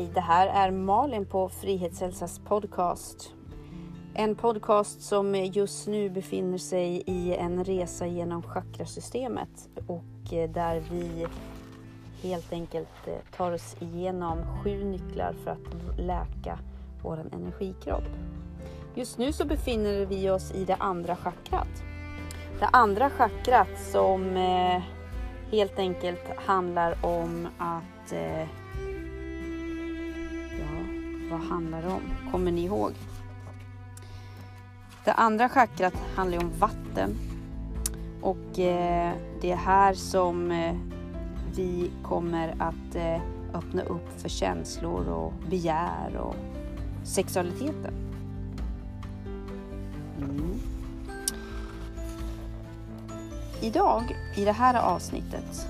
Hej, det här är Malin på Frihetshälsas podcast. En podcast som just nu befinner sig i en resa genom chakrasystemet och eh, där vi helt enkelt eh, tar oss igenom sju nycklar för att läka vår energikropp. Just nu så befinner vi oss i det andra chakrat. Det andra chakrat som eh, helt enkelt handlar om att vad handlar det om? Kommer ni ihåg? Det andra chakrat handlar om vatten. Och eh, det är här som eh, vi kommer att eh, öppna upp för känslor och begär och sexualiteten. Mm. Idag, i det här avsnittet,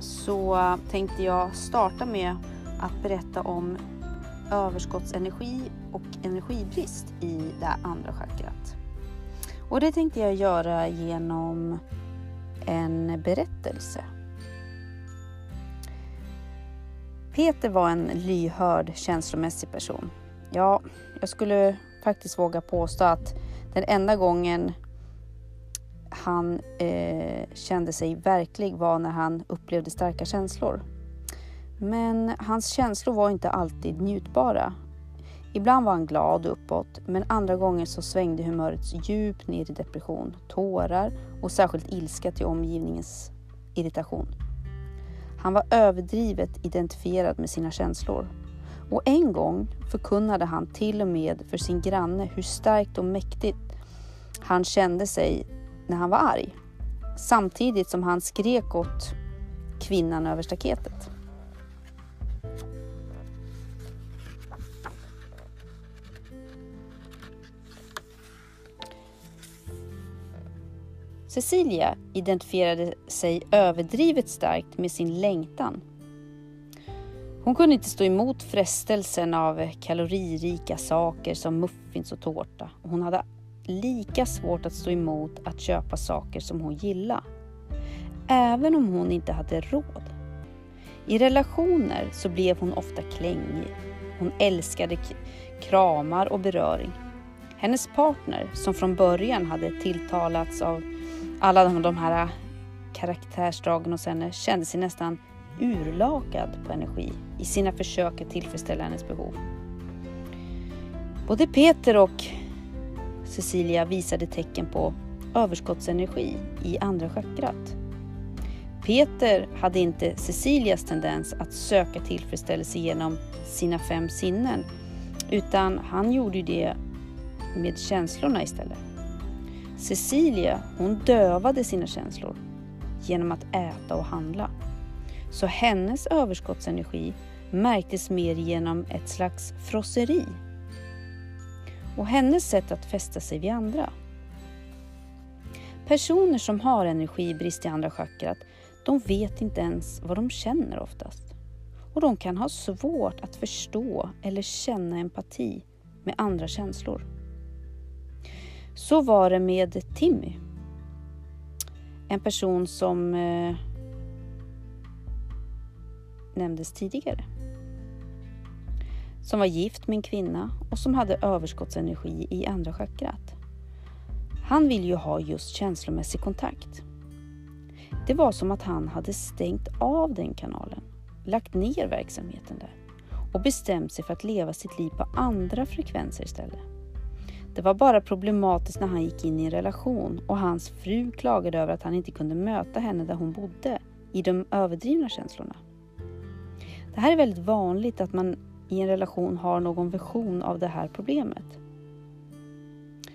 så tänkte jag starta med att berätta om överskottsenergi och energibrist i det andra chakrat. Och det tänkte jag göra genom en berättelse. Peter var en lyhörd, känslomässig person. Ja, jag skulle faktiskt våga påstå att den enda gången han eh, kände sig verklig var när han upplevde starka känslor. Men hans känslor var inte alltid njutbara. Ibland var han glad och uppåt, men andra gånger så svängde humöret djupt ner i depression, tårar och särskilt ilska till omgivningens irritation. Han var överdrivet identifierad med sina känslor. Och en gång förkunnade han till och med för sin granne hur starkt och mäktigt han kände sig när han var arg. Samtidigt som han skrek åt kvinnan över staketet. Cecilia identifierade sig överdrivet starkt med sin längtan. Hon kunde inte stå emot frestelsen av kaloririka saker som muffins och tårta. Hon hade lika svårt att stå emot att köpa saker som hon gillade. Även om hon inte hade råd. I relationer så blev hon ofta klängig. Hon älskade kramar och beröring. Hennes partner, som från början hade tilltalats av alla de här äh, karaktärsdragen hos henne äh, kände sig nästan urlakad på energi i sina försök att tillfredsställa hennes behov. Både Peter och Cecilia visade tecken på överskottsenergi i andra chakrat. Peter hade inte Cecilias tendens att söka tillfredsställelse genom sina fem sinnen utan han gjorde det med känslorna istället. Cecilia, hon dövade sina känslor genom att äta och handla. Så hennes överskottsenergi märktes mer genom ett slags frosseri. Och hennes sätt att fästa sig vid andra. Personer som har energibrist i andra chakrat, de vet inte ens vad de känner oftast. Och de kan ha svårt att förstå eller känna empati med andra känslor. Så var det med Timmy. En person som eh, nämndes tidigare. Som var gift med en kvinna och som hade överskottsenergi i andra chakrat. Han ville ju ha just känslomässig kontakt. Det var som att han hade stängt av den kanalen, lagt ner verksamheten där och bestämt sig för att leva sitt liv på andra frekvenser istället. Det var bara problematiskt när han gick in i en relation och hans fru klagade över att han inte kunde möta henne där hon bodde, i de överdrivna känslorna. Det här är väldigt vanligt att man i en relation har någon version av det här problemet.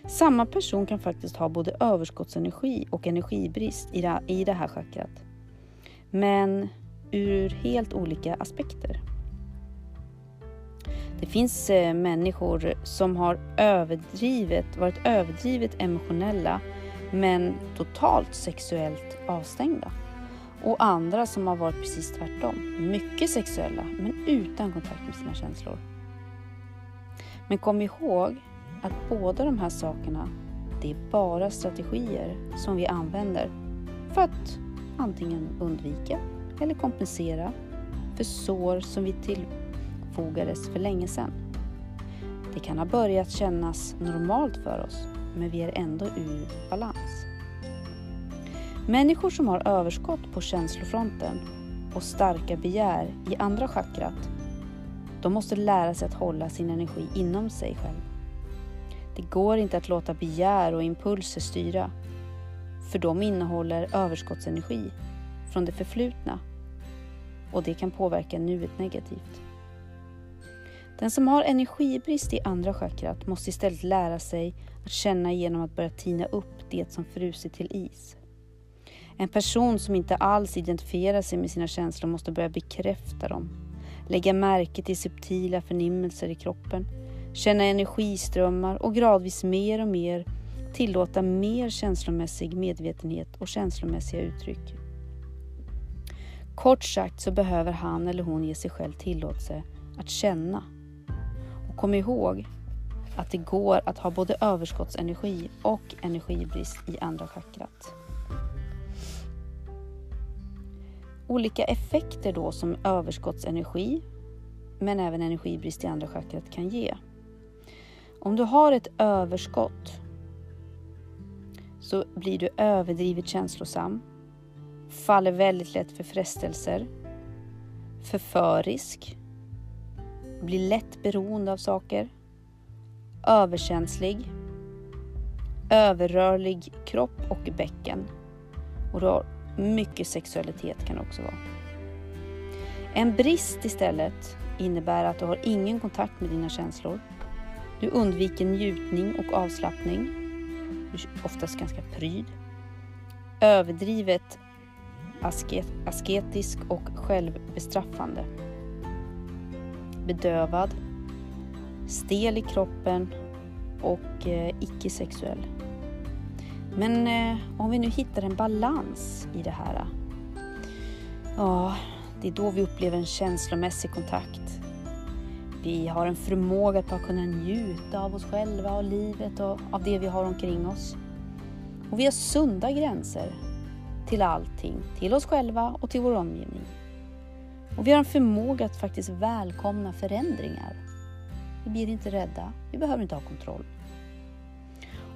Samma person kan faktiskt ha både överskottsenergi och energibrist i det här chakrat. Men ur helt olika aspekter. Det finns eh, människor som har överdrivet, varit överdrivet emotionella men totalt sexuellt avstängda. Och andra som har varit precis tvärtom. Mycket sexuella men utan kontakt med sina känslor. Men kom ihåg att båda de här sakerna, det är bara strategier som vi använder för att antingen undvika eller kompensera för sår som vi till infogades för länge sedan. Det kan ha börjat kännas normalt för oss, men vi är ändå ur balans. Människor som har överskott på känslofronten och starka begär i andra chakrat, de måste lära sig att hålla sin energi inom sig själv. Det går inte att låta begär och impulser styra, för de innehåller överskottsenergi från det förflutna och det kan påverka nuet negativt. Den som har energibrist i andra chakrat måste istället lära sig att känna genom att börja tina upp det som frusit till is. En person som inte alls identifierar sig med sina känslor måste börja bekräfta dem, lägga märke till subtila förnimmelser i kroppen, känna energiströmmar och gradvis mer och mer tillåta mer känslomässig medvetenhet och känslomässiga uttryck. Kort sagt så behöver han eller hon ge sig själv tillåtelse att känna. Och kom ihåg att det går att ha både överskottsenergi och energibrist i andra chakrat. Olika effekter då som överskottsenergi men även energibrist i andra chakrat kan ge. Om du har ett överskott så blir du överdrivet känslosam, faller väldigt lätt för frestelser, förförisk, blir lätt beroende av saker, överkänslig, överrörlig kropp och bäcken. Och du har mycket sexualitet kan det också vara. En brist istället innebär att du har ingen kontakt med dina känslor. Du undviker njutning och avslappning. Du är oftast ganska pryd. Överdrivet asketisk och självbestraffande. Bedövad. Stel i kroppen och eh, icke-sexuell. Men eh, om vi nu hittar en balans i det här. Eh, ja, det är då vi upplever en känslomässig kontakt. Vi har en förmåga att bara kunna njuta av oss själva och livet och av det vi har omkring oss. Och vi har sunda gränser till allting, till oss själva och till vår omgivning. Och vi har en förmåga att faktiskt välkomna förändringar. Vi blir inte rädda, vi behöver inte ha kontroll.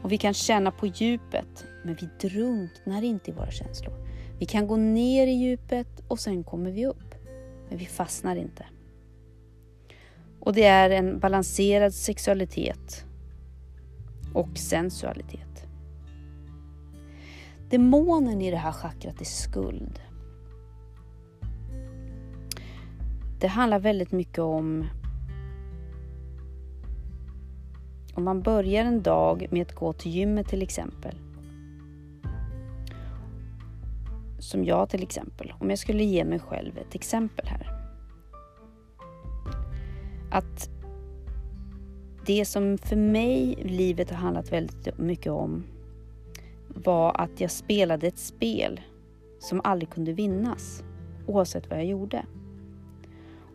Och vi kan känna på djupet, men vi drunknar inte i våra känslor. Vi kan gå ner i djupet och sen kommer vi upp, men vi fastnar inte. Och det är en balanserad sexualitet och sensualitet. Demonen i det här chakrat är skuld. Det handlar väldigt mycket om om man börjar en dag med att gå till gymmet till exempel. Som jag till exempel. Om jag skulle ge mig själv ett exempel här. Att det som för mig livet har handlat väldigt mycket om var att jag spelade ett spel som aldrig kunde vinnas oavsett vad jag gjorde.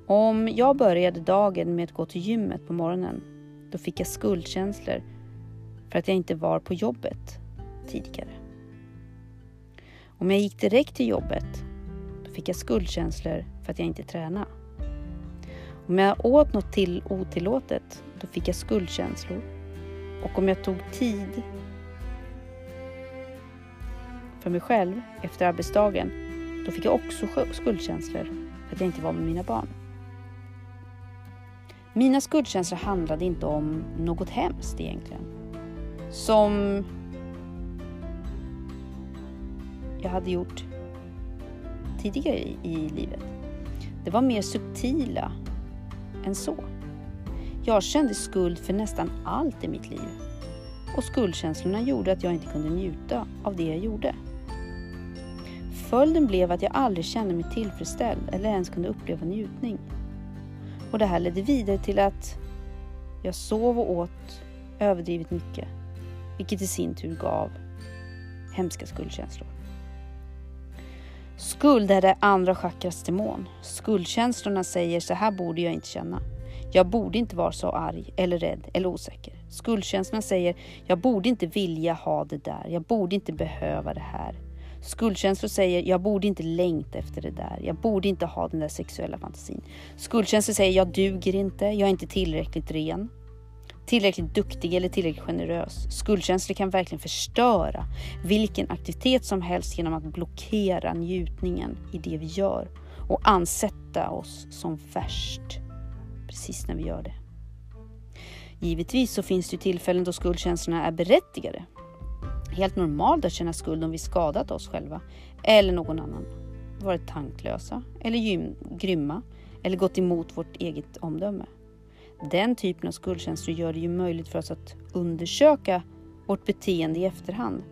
Om jag började dagen med att gå till gymmet på morgonen då fick jag skuldkänslor för att jag inte var på jobbet tidigare. Om jag gick direkt till jobbet, då fick jag skuldkänslor för att jag inte tränade. Om jag åt något till otillåtet, då fick jag skuldkänslor. Och om jag tog tid för mig själv efter arbetsdagen, då fick jag också skuldkänslor för att jag inte var med mina barn. Mina skuldkänslor handlade inte om något hemskt egentligen. Som jag hade gjort tidigare i, i livet. Det var mer subtila än så. Jag kände skuld för nästan allt i mitt liv. Och skuldkänslorna gjorde att jag inte kunde njuta av det jag gjorde. Följden blev att jag aldrig kände mig tillfredsställd eller ens kunde uppleva njutning. Och det här ledde vidare till att jag sov och åt överdrivet mycket, vilket i sin tur gav hemska skuldkänslor. Skuld är det andra chakrats demon. Skuldkänslorna säger så här borde jag inte känna. Jag borde inte vara så arg eller rädd eller osäker. Skuldkänslorna säger jag borde inte vilja ha det där. Jag borde inte behöva det här. Skuldkänslor säger jag borde inte längta efter det där. Jag borde inte ha den där sexuella fantasin. Skuldkänslor säger jag duger inte. Jag är inte tillräckligt ren. Tillräckligt duktig eller tillräckligt generös. Skuldkänslor kan verkligen förstöra vilken aktivitet som helst genom att blockera njutningen i det vi gör och ansätta oss som värst precis när vi gör det. Givetvis så finns det tillfällen då skuldkänslorna är berättigade. Helt normalt att känna skuld om vi skadat oss själva eller någon annan. Varit tanklösa eller grymma eller gått emot vårt eget omdöme. Den typen av skuldkänslor gör det ju möjligt för oss att undersöka vårt beteende i efterhand,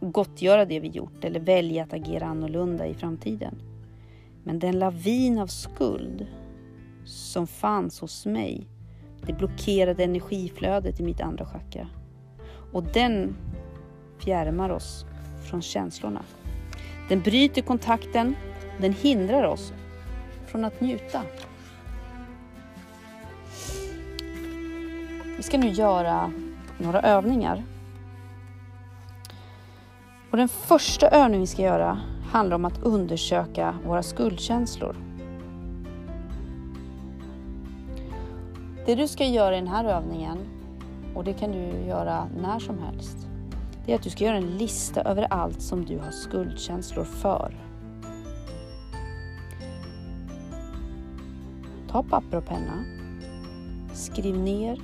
gottgöra det vi gjort eller välja att agera annorlunda i framtiden. Men den lavin av skuld som fanns hos mig det blockerade energiflödet i mitt andra chakra. Och den fjärmar oss från känslorna. Den bryter kontakten, den hindrar oss från att njuta. Vi ska nu göra några övningar. Och den första övningen vi ska göra handlar om att undersöka våra skuldkänslor. Det du ska göra i den här övningen, och det kan du göra när som helst, det är att du ska göra en lista över allt som du har skuldkänslor för. Ta papper och penna. Skriv ner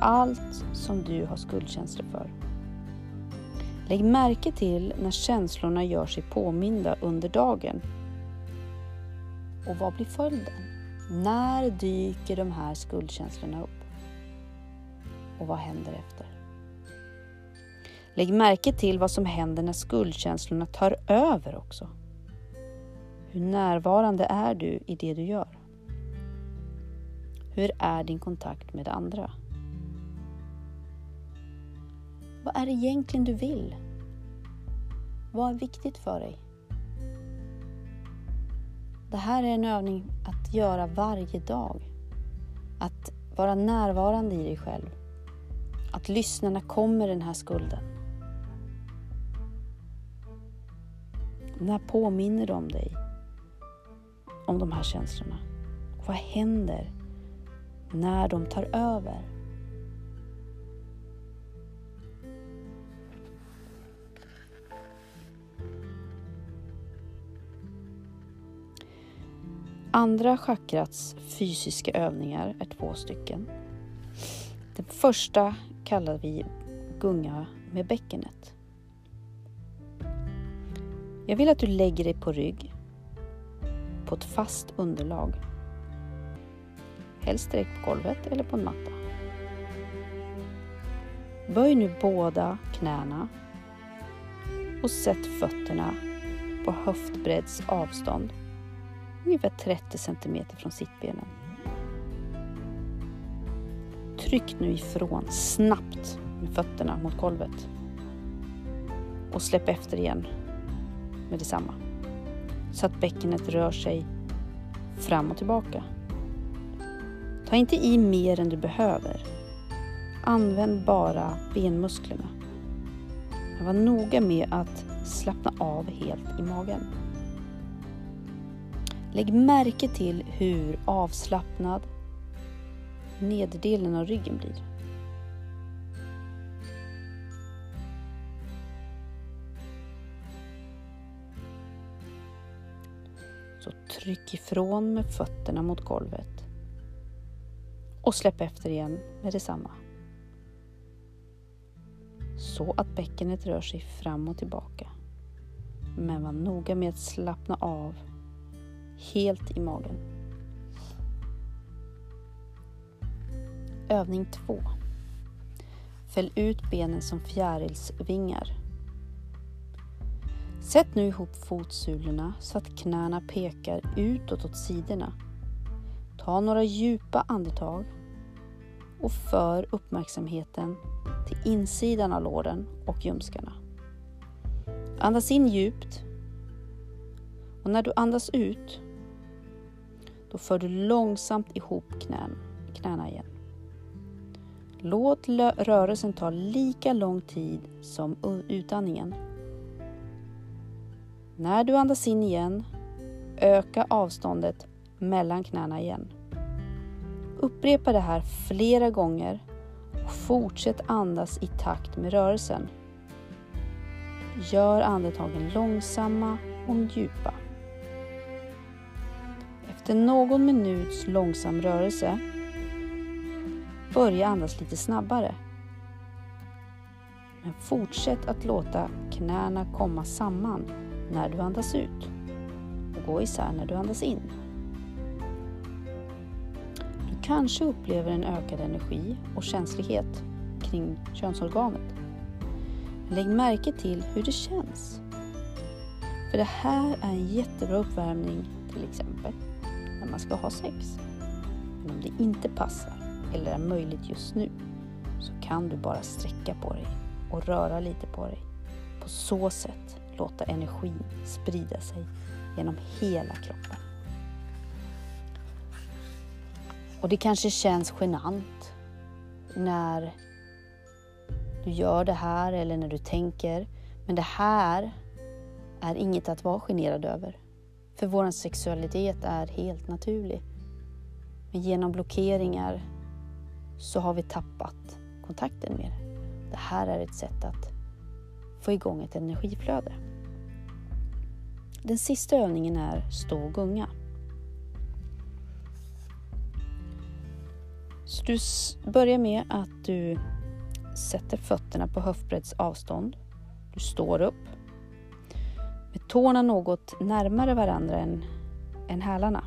allt som du har skuldkänslor för. Lägg märke till när känslorna gör sig påminda under dagen. Och vad blir följden? När dyker de här skuldkänslorna upp? Och vad händer efter? Lägg märke till vad som händer när skuldkänslorna tar över också. Hur närvarande är du i det du gör? Hur är din kontakt med andra? Vad är det egentligen du vill? Vad är viktigt för dig? Det här är en övning att göra varje dag. Att vara närvarande i dig själv. Att lyssna när kommer den här skulden. När påminner de dig om de här känslorna? Och vad händer när de tar över? Andra chakrats fysiska övningar är två stycken. Den första kallar vi gunga med bäckenet. Jag vill att du lägger dig på rygg på ett fast underlag. Helst direkt på golvet eller på en matta. Böj nu båda knäna och sätt fötterna på höftbredds avstånd ungefär 30 cm från sittbenen. Tryck nu ifrån snabbt med fötterna mot golvet. Och släpp efter igen med detsamma. Så att bäckenet rör sig fram och tillbaka. Ta inte i mer än du behöver. Använd bara benmusklerna. Men var noga med att slappna av helt i magen. Lägg märke till hur avslappnad nederdelen av ryggen blir. Tryck ifrån med fötterna mot golvet och släpp efter igen med detsamma. Så att bäckenet rör sig fram och tillbaka. Men var noga med att slappna av helt i magen. Övning 2. Fäll ut benen som fjärilsvingar. Sätt nu ihop fotsulorna så att knäna pekar utåt åt sidorna. Ta några djupa andetag och för uppmärksamheten till insidan av låren och ljumskarna. Andas in djupt och när du andas ut då för du långsamt ihop knän, knäna igen. Låt rörelsen ta lika lång tid som utandningen. När du andas in igen, öka avståndet mellan knäna igen. Upprepa det här flera gånger och fortsätt andas i takt med rörelsen. Gör andetagen långsamma och djupa. Efter någon minuts långsam rörelse börja andas lite snabbare. Men fortsätt att låta knäna komma samman när du andas ut och gå isär när du andas in. Du kanske upplever en ökad energi och känslighet kring könsorganet. Lägg märke till hur det känns. För det här är en jättebra uppvärmning till exempel när man ska ha sex. Men om det inte passar eller är möjligt just nu så kan du bara sträcka på dig och röra lite på dig. På så sätt låta energin sprida sig genom hela kroppen. Och det kanske känns genant när du gör det här eller när du tänker. Men det här är inget att vara generad över. För vår sexualitet är helt naturlig. Men genom blockeringar så har vi tappat kontakten med det. Det här är ett sätt att få igång ett energiflöde. Den sista övningen är stå och gunga. Så du börjar med att du sätter fötterna på höftbredds avstånd. Du står upp med tårna något närmare varandra än, än hälarna.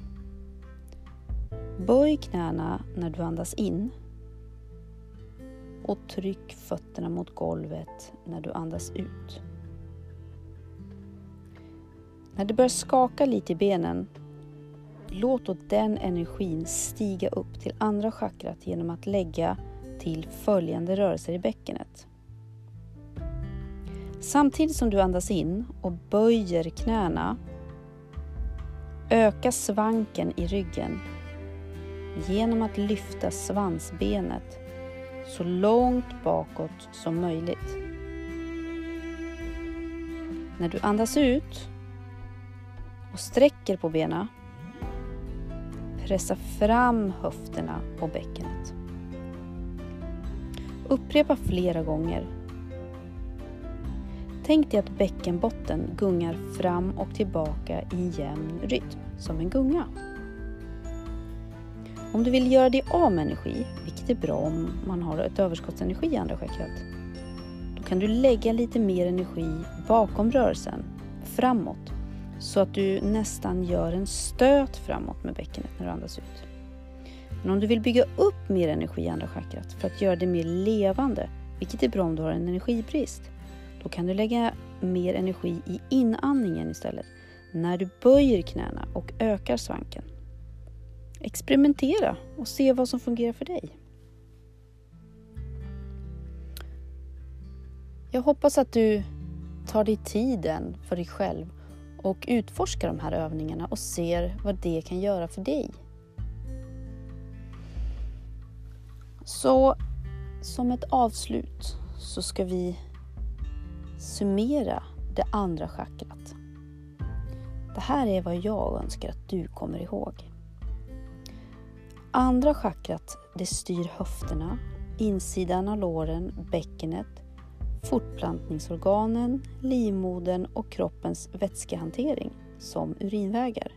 Böj knäna när du andas in och tryck fötterna mot golvet när du andas ut. När det börjar skaka lite i benen, låt då den energin stiga upp till andra chakrat genom att lägga till följande rörelser i bäckenet. Samtidigt som du andas in och böjer knäna, öka svanken i ryggen genom att lyfta svansbenet så långt bakåt som möjligt. När du andas ut och sträcker på benen, pressa fram höfterna och bäckenet. Upprepa flera gånger. Tänk dig att bäckenbotten gungar fram och tillbaka i en jämn rytm, som en gunga. Om du vill göra dig av med energi, vilket är bra om man har ett överskottsenergi i andra chakrat, då kan du lägga lite mer energi bakom rörelsen, framåt, så att du nästan gör en stöt framåt med bäckenet när du andas ut. Men om du vill bygga upp mer energi i andra chakrat för att göra det mer levande, vilket är bra om du har en energibrist, då kan du lägga mer energi i inandningen istället, när du böjer knäna och ökar svanken. Experimentera och se vad som fungerar för dig. Jag hoppas att du tar dig tiden för dig själv och utforskar de här övningarna och ser vad det kan göra för dig. Så som ett avslut så ska vi summera det andra chakrat. Det här är vad jag önskar att du kommer ihåg. Andra chakrat det styr höfterna, insidan av låren, bäckenet, fortplantningsorganen, livmodern och kroppens vätskehantering som urinvägar.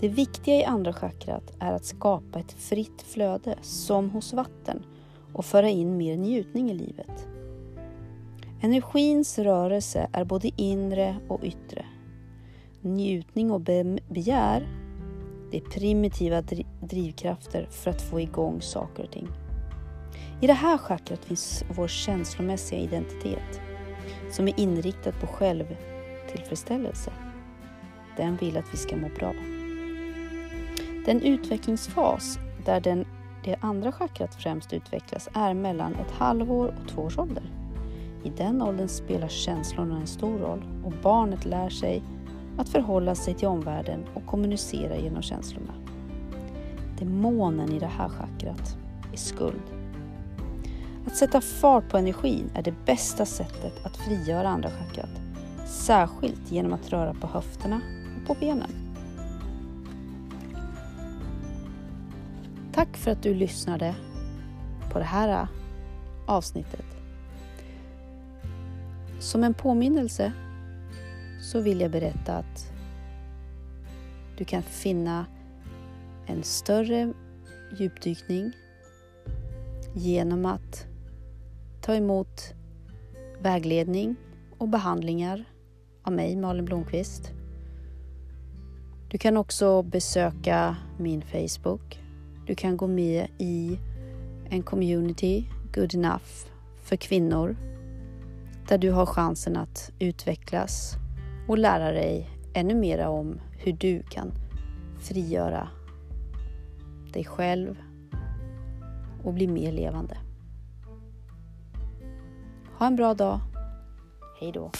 Det viktiga i andra chakrat är att skapa ett fritt flöde som hos vatten och föra in mer njutning i livet. Energins rörelse är både inre och yttre. Njutning och begär det primitiva drivkrafter för att få igång saker och ting. I det här chakrat finns vår känslomässiga identitet som är inriktad på självtillfredsställelse. Den vill att vi ska må bra. Den utvecklingsfas där den, det andra chakrat främst utvecklas är mellan ett halvår och två års ålder. I den åldern spelar känslorna en stor roll och barnet lär sig att förhålla sig till omvärlden och kommunicera genom känslorna. Demonen i det här chakrat är skuld. Att sätta fart på energin är det bästa sättet att frigöra andra chakrat Särskilt genom att röra på höfterna och på benen. Tack för att du lyssnade på det här äh, avsnittet. Som en påminnelse så vill jag berätta att du kan finna en större djupdykning genom att ta emot vägledning och behandlingar av mig, Malin Blomqvist. Du kan också besöka min Facebook. Du kan gå med i en community, Good Enough, för kvinnor där du har chansen att utvecklas och lära dig ännu mer om hur du kan frigöra dig själv och bli mer levande. Ha en bra dag. Hej då.